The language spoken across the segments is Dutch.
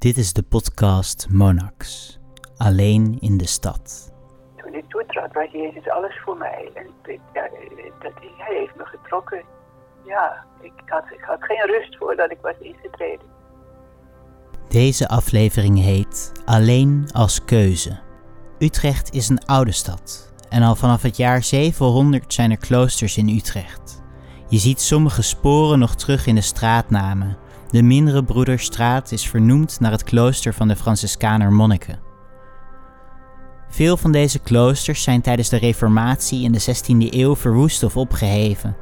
Dit is de podcast Monax. Alleen in de stad. Toen ik toetrad was Jezus alles voor mij. En ja, dat, hij heeft me getrokken. Ja, ik had, ik had geen rust voordat ik was ingetreden. Deze aflevering heet Alleen als keuze. Utrecht is een oude stad. En al vanaf het jaar 700 zijn er kloosters in Utrecht. Je ziet sommige sporen nog terug in de straatnamen de Mindere Broederstraat is vernoemd naar het klooster van de Franciscaner monniken. Veel van deze kloosters zijn tijdens de Reformatie in de 16e eeuw verwoest of opgeheven.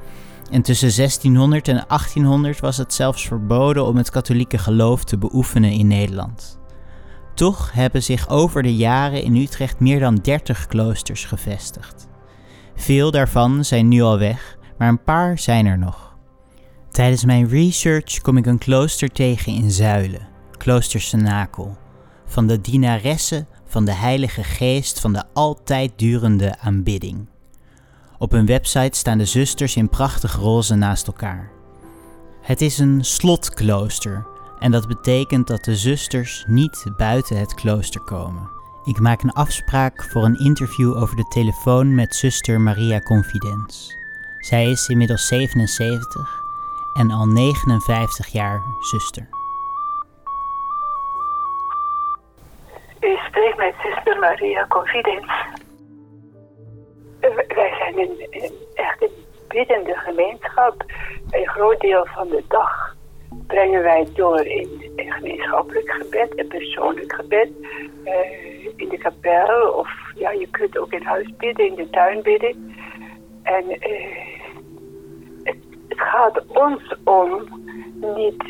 En tussen 1600 en 1800 was het zelfs verboden om het katholieke geloof te beoefenen in Nederland. Toch hebben zich over de jaren in Utrecht meer dan 30 kloosters gevestigd. Veel daarvan zijn nu al weg, maar een paar zijn er nog. Tijdens mijn research kom ik een klooster tegen in Zuilen, klooster Senakel, van de dienaressen van de Heilige Geest van de altijd durende aanbidding. Op hun website staan de zusters in prachtig roze naast elkaar. Het is een slotklooster en dat betekent dat de zusters niet buiten het klooster komen. Ik maak een afspraak voor een interview over de telefoon met zuster Maria Confidens. Zij is inmiddels 77 en al 59 jaar zuster. U spreekt met zuster Maria Confidens. Wij zijn een, echt een biddende gemeenschap. Een groot deel van de dag brengen wij door in een gemeenschappelijk gebed, een persoonlijk gebed. Uh, in de kapel of ja, je kunt ook in huis bidden, in de tuin bidden. En uh, het gaat ons om, niet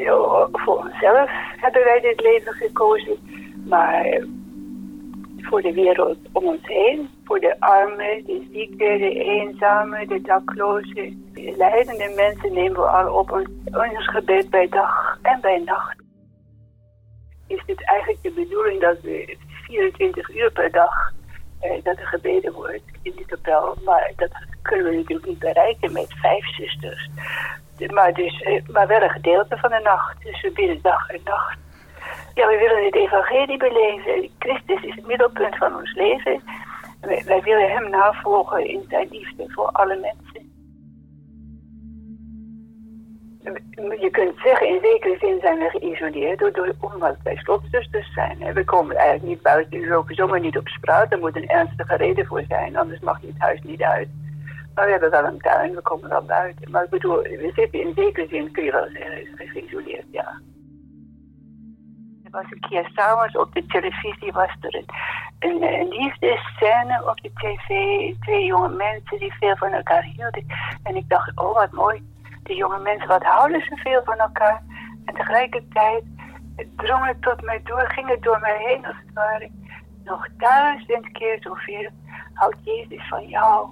voor onszelf hebben wij dit leven gekozen, maar voor de wereld om ons heen. Voor de armen, de zieken, de eenzamen, de daklozen. De leidende mensen nemen we al op ons, ons gebed bij dag en bij nacht. Is het eigenlijk de bedoeling dat we 24 uur per dag eh, dat er gebeden wordt in de kapel. Maar dat kunnen we natuurlijk niet bereiken met vijf zusters. Maar, dus, eh, maar wel een gedeelte van de nacht. Dus we bidden dag en nacht. Ja, we willen het evangelie beleven. Christus is het middelpunt van ons leven. Wij, willen hem navolgen in zijn liefde voor alle mensen. Je kunt zeggen, in zekere zin zijn we geïsoleerd door, omdat wij slotzusters zijn. We komen eigenlijk niet buiten, we lopen zomaar niet op straat. Er moet een ernstige reden voor zijn, anders mag je het huis niet uit. Maar we hebben wel een tuin, we komen wel buiten. Maar ik bedoel, we zitten in zekere zin, kun je wel zeggen, geïsoleerd, ja. Er was een keer s'avonds op de televisie was er een, een, een liefdesscène op de tv. Twee jonge mensen die veel van elkaar hielden. En ik dacht, oh wat mooi. Die jonge mensen, wat houden ze veel van elkaar. En tegelijkertijd drong het tot mij door, ging het door mij heen als het ware. Nog duizend keer zoveel houdt Jezus van jou.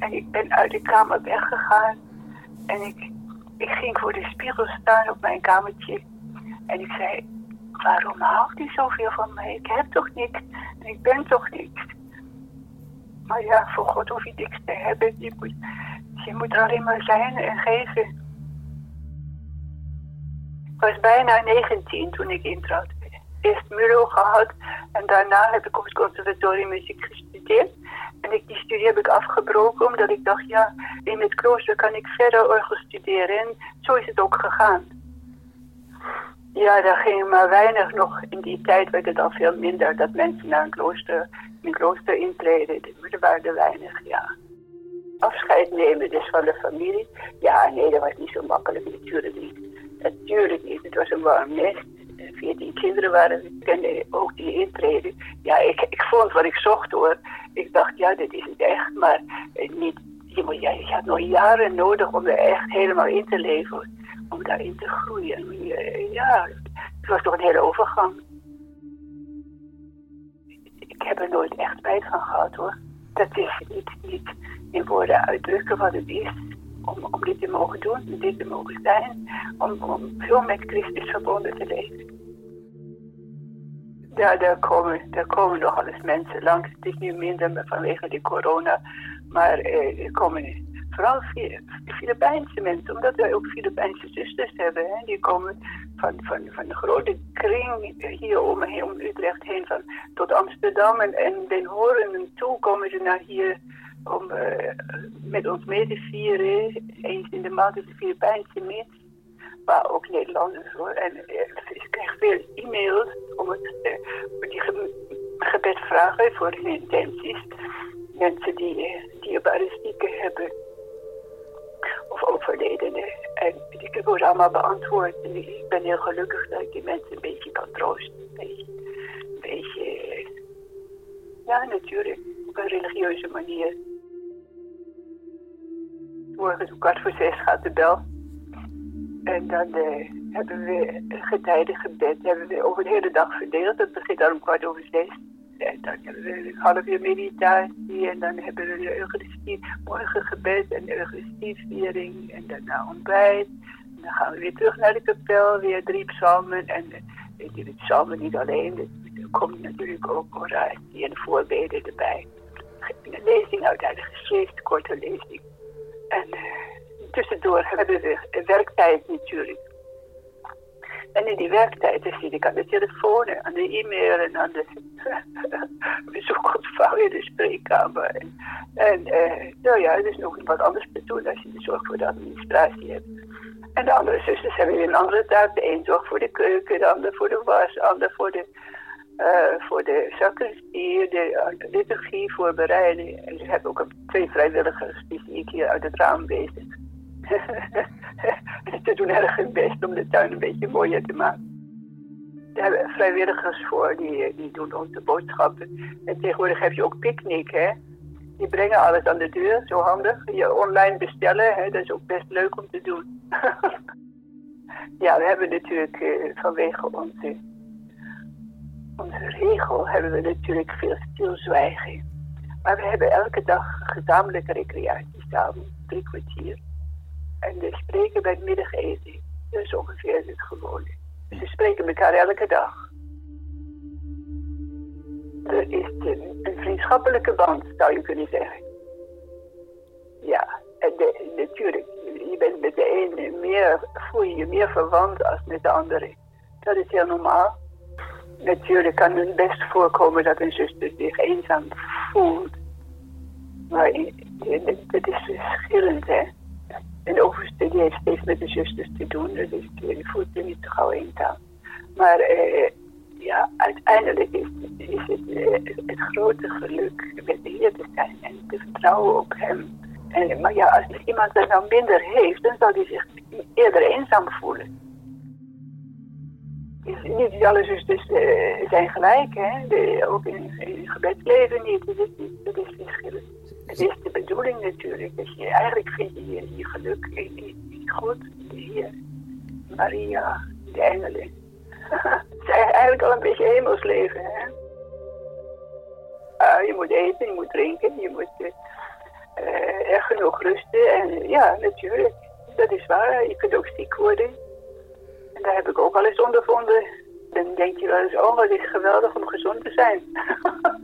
En ik ben uit de kamer weggegaan. En ik, ik ging voor de spiegel staan op mijn kamertje. En ik zei, waarom houdt hij zoveel van mij? Ik heb toch niks. En ik ben toch niks. Maar ja, voor God hoef je niks te hebben. Je moet, je moet alleen maar zijn en geven. Ik was bijna 19 toen ik intrad. Eerst MULO gehad en daarna heb ik op het conservatorium muziek gestudeerd. En die studie heb ik afgebroken omdat ik dacht, ja, in het klooster kan ik verder orgel studeren. En zo is het ook gegaan. Ja, daar ging maar weinig nog. In die tijd werd het al veel minder dat mensen naar een klooster, een klooster intreden. Er waren er weinig, ja. Afscheid nemen dus van de familie. Ja, nee, dat was niet zo makkelijk, natuurlijk niet. Natuurlijk niet. Het was een warm nest. 14 kinderen waren, ik kende ook die intreden. Ja, ik, ik vond wat ik zocht hoor. Ik dacht, ja, dit is het echt, maar eh, niet, je, moet, je had nog jaren nodig om er echt helemaal in te leven. Om daarin te groeien. Ja, het was toch een hele overgang. Ik heb er nooit echt spijt van gehad hoor. Dat is niet, niet in woorden uitdrukken wat het is. Om, dit te mogen doen, om dit te mogen zijn. Om, om met Christus verbonden te leven. Ja, daar komen, daar komen nogal eens mensen langs. Het is nu minder vanwege de corona. Maar eh, er komen vooral Filipijnse mensen, omdat wij ook Filipijnse zusters hebben. Die komen van, de grote kring hier om, om Utrecht heen, van, tot Amsterdam en, en Horen en toe komen ze naar hier om uh, met ons mee te vieren. Eens in de maand is de Filipijnse mis, maar ook Nederlanders hoor. En ik krijg veel e-mails om het, uh, die gebed vragen voor hun intenties. Mensen die, die stieken hebben of overledenen. En die worden allemaal beantwoord. En ik ben heel gelukkig dat ik die mensen een beetje kan troosten. Een beetje ja natuurlijk, op een religieuze manier. Morgen om kwart voor zes gaat de bel. En dan uh, hebben we getijdengebed hebben we over de hele dag verdeeld. Dat begint dan om kwart over zes. En dan hebben we een half uur meditatie en dan hebben we de Eucharistie, morgengebed en de Eucharistieviering en daarna ontbijt. En dan gaan we weer terug naar de kapel, weer drie psalmen en weet je, de psalmen niet alleen, er komt natuurlijk ook oratie en voorbeden erbij. Een lezing uit de geschrift, korte lezing. En uh, tussendoor hebben we werktijd natuurlijk. En in die werktijd zit ik aan de telefoon, aan de e-mail en aan de bezoekontvang in de spreekkamer. En, en uh, nou ja, er is nog wat anders te doen als je de zorg voor de administratie hebt. En de andere zusters hebben weer een andere taak. De een zorgt voor de keuken, de ander voor de was, de ander voor de, uh, voor de sacristie, de liturgie voorbereiden. En ze hebben ook twee vrijwilligers, die ik hier uit het raam bezig. Ze doen erg hun best om de tuin een beetje mooier te maken. Daar hebben we vrijwilligers voor, die, die doen onze boodschappen. En tegenwoordig heb je ook picknick, hè. Die brengen alles aan de deur, zo handig. Je online bestellen, hè, dat is ook best leuk om te doen. ja, we hebben natuurlijk uh, vanwege onze, onze regel hebben we natuurlijk veel stilzwijgen. Maar we hebben elke dag gezamenlijke recreatie samen, drie kwartier. En we spreken bij het middageten. Dat is ongeveer het gewone. Dus we spreken elkaar elke dag. Er is een, een vriendschappelijke band, zou je kunnen zeggen. Ja, en de, natuurlijk, je bent met de ene meer, voel je je meer verwant als met de andere. Dat is heel normaal. Natuurlijk kan het best voorkomen dat een zuster zich eenzaam voelt. Maar het is verschillend, hè. En de overste die heeft steeds met de zusters te doen, dus die voelt er niet zo gauw eenzaam. Maar eh, ja, uiteindelijk is, is het eh, het grote geluk met de Heer te zijn en te vertrouwen op Hem. En, maar ja, als iemand er nou minder heeft, dan zal hij zich eerder eenzaam voelen. Niet alle zusters uh, zijn gelijk, hè? Ook in, het gebedsleven niet. Dat is, dat is verschillend. Het is de bedoeling natuurlijk. Dat je, eigenlijk vind je je, geluk in, God, de Heer, Maria, de engelen. het is eigenlijk al een beetje hemels leven, hè? Uh, je moet eten, je moet drinken, je moet uh, er genoeg rusten. En ja, natuurlijk, dat is waar. Je kunt ook ziek worden. En daar heb ik ook al eens ondervonden. Dan denk je wel eens, oh, het is geweldig om gezond te zijn.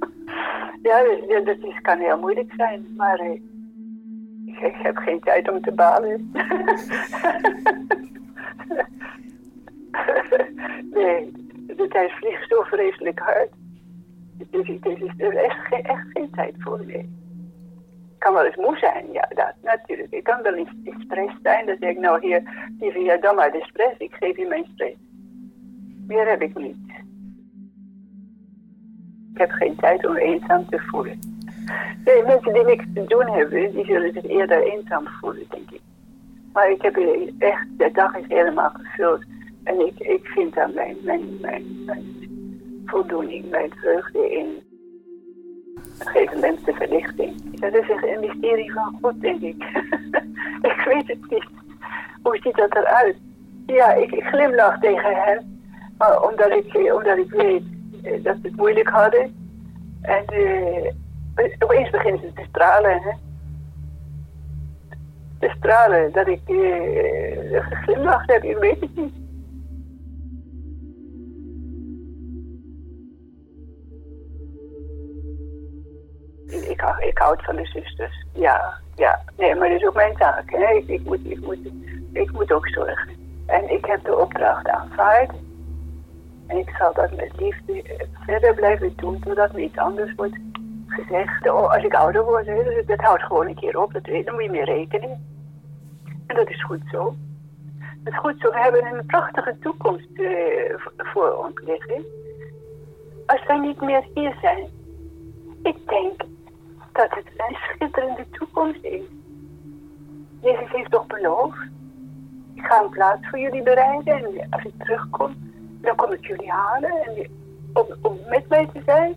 ja, dat is, kan heel moeilijk zijn, maar eh, ik, heb geen tijd om te balen. nee, de tijd vliegt zo vreselijk hard. Dus er is echt, geen, echt geen tijd voor, nee. Kan wel eens moe zijn, ja, dat, natuurlijk. Ik kan wel eens in stress zijn. Dan zeg ik, nou hier, hier, ja, dan maar de stress. Ik geef je mijn stress. Meer heb ik niet. Ik heb geen tijd om eenzaam te voelen. Nee, mensen die niks te doen hebben, die zullen zich eerder eenzaam voelen, denk ik. Maar ik heb echt, de dag is helemaal gevuld. En ik, ik vind daar mijn, mijn, mijn voldoening, mijn vreugde in. Geeft mensen verlichting. Dat is een mysterie van God, denk ik. ik weet het niet. Hoe ziet dat eruit? Ja, ik, ik glimlach tegen hen. Maar omdat ik, omdat ik weet eh, dat ze het moeilijk hadden. En uh, opeens beginnen ze te stralen. Hè? Te stralen dat ik uh, geglimlacht heb, ik weet het niet. Ik, ik houd van de zusters. Ja, ja. Nee, maar dat is ook mijn taak. Hè. Ik, moet, ik, moet, ik moet ook zorgen. En ik heb de opdracht aanvaard. En ik zal dat met liefde eh, verder blijven doen totdat me iets anders wordt gezegd. Oh, als ik ouder word, hè, dus dat houdt gewoon een keer op. Dat dan moet je mee rekenen. En dat is goed zo. Het is goed zo. We hebben een prachtige toekomst eh, voor ons liggen. Als wij niet meer hier zijn. Ik denk dat het een schitterende toekomst is. Jezus heeft toch beloofd. Ik ga een plaats voor jullie bereiden. En als ik terugkom, dan kom ik jullie halen. En om, om met mij te zijn.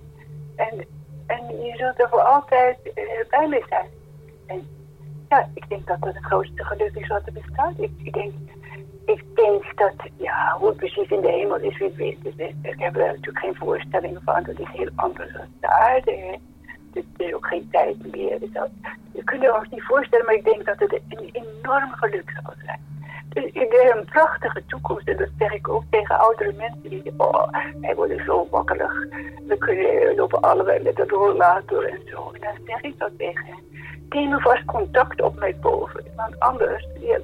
En, en je zult er voor altijd eh, bij mij zijn. En ja, ik denk dat dat het grootste geluk is wat er bestaat. Ik, ik, denk, dat, ja, hoe het precies in de hemel is, wie weet. Dus, eh, ik heb er natuurlijk geen voorstelling van. Dat is heel anders dan de aarde. Dus er is ook geen tijd meer. Dus dat, we kunnen ons niet voorstellen, maar ik denk dat het een enorm geluk zal zijn. Dus ik heb een prachtige toekomst. En dat zeg ik ook tegen oudere mensen die oh, wij worden zo makkelijk. We kunnen lopen allebei met een rollator en zo. En dan zeg ik dat tegen hen. Neem vast contact op met boven. Want anders, je,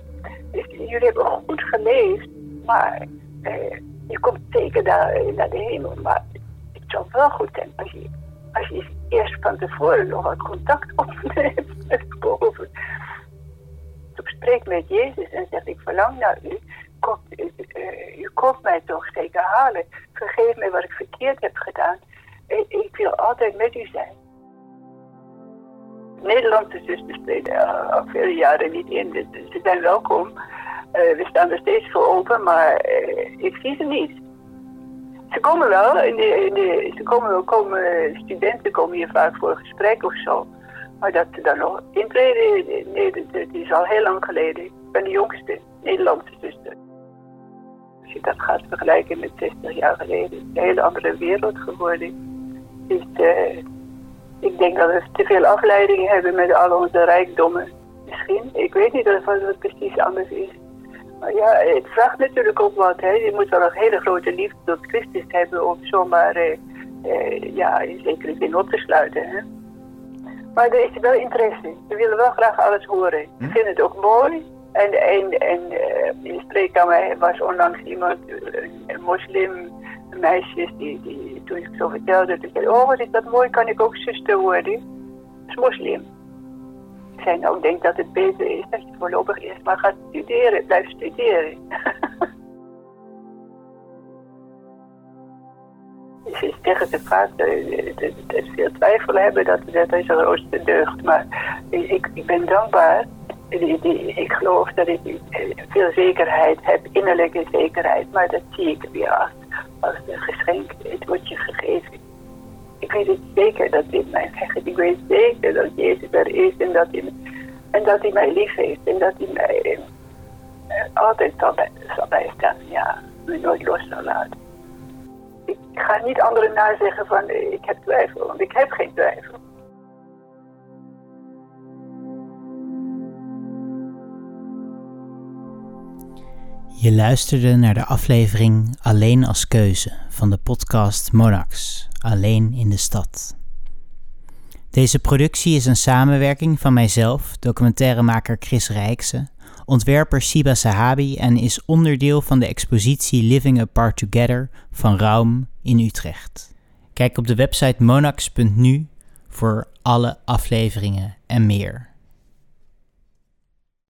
dus jullie hebben goed geleefd, maar eh, je komt zeker naar, naar de hemel. Maar het zou wel goed zijn als je, je tevoren nog contact opneemt met boven. Dus spreek met Jezus en zegt, ik verlang naar u. U, uh, komt mij toch zeker halen. Vergeef mij wat ik verkeerd heb gedaan. Ik, ik wil altijd met u zijn. Nederlandse zusters treden al vele jaren niet in. Dus ze zijn welkom. Uh, we staan er steeds voor open, maar ik zie ze niet. Ze komen wel. Ze komen, komen, studenten komen hier vaak voor een gesprek of zo. Maar dat ze dan nog intreden, nee, dat, is al heel lang geleden. Ik ben de jongste Nederlandse zuster. Als je dat gaat vergelijken met 60 jaar geleden, is een hele andere wereld geworden. Dus uh, ik denk dat we te veel afleiding hebben met al onze rijkdommen. Misschien. Ik weet niet of het precies anders is. Ja, het vraagt natuurlijk ook wat. Hè. Je moet wel een hele grote liefde tot Christus hebben om zomaar uh, uh, ja, in zekere zin op te sluiten. Hè. Maar er is wel interesse. We willen wel graag alles horen. Ik hm? vind het ook mooi. En, en, en uh, in de spreekkamer was onlangs iemand, een moslim, een meisje, die, die toen ik zo vertelde, toen zei, oh wat is dat mooi, kan ik ook zuster worden? Dat is moslim. Ik zei, nou ik denk dat het beter is dat je voorlopig eerst maar gaat studeren, blijf studeren. Ze zeggen ze vaak dat ze veel twijfel hebben, dat, dat is een grootste deugd. Maar ik, ik ben dankbaar. Ik geloof dat ik veel zekerheid heb, innerlijke zekerheid. Maar dat zie ik weer als, als een geschenk. Het wordt je gegeven. Ik weet zeker dat dit mij zegt. Ik weet zeker dat Jezus er is en dat hij, en dat hij mij lief heeft. En dat hij mij altijd zal, bij, zal bijstaan. Ja, me nooit los zal laten ik ga niet anderen nazeggen van ik heb twijfel, want ik heb geen twijfel. Je luisterde naar de aflevering Alleen als keuze van de podcast Monax, Alleen in de stad. Deze productie is een samenwerking van mijzelf, documentairemaker Chris Rijksen, ontwerper Siba Sahabi en is onderdeel van de expositie Living Apart Together van Raum in Utrecht. Kijk op de website monax.nu voor alle afleveringen en meer.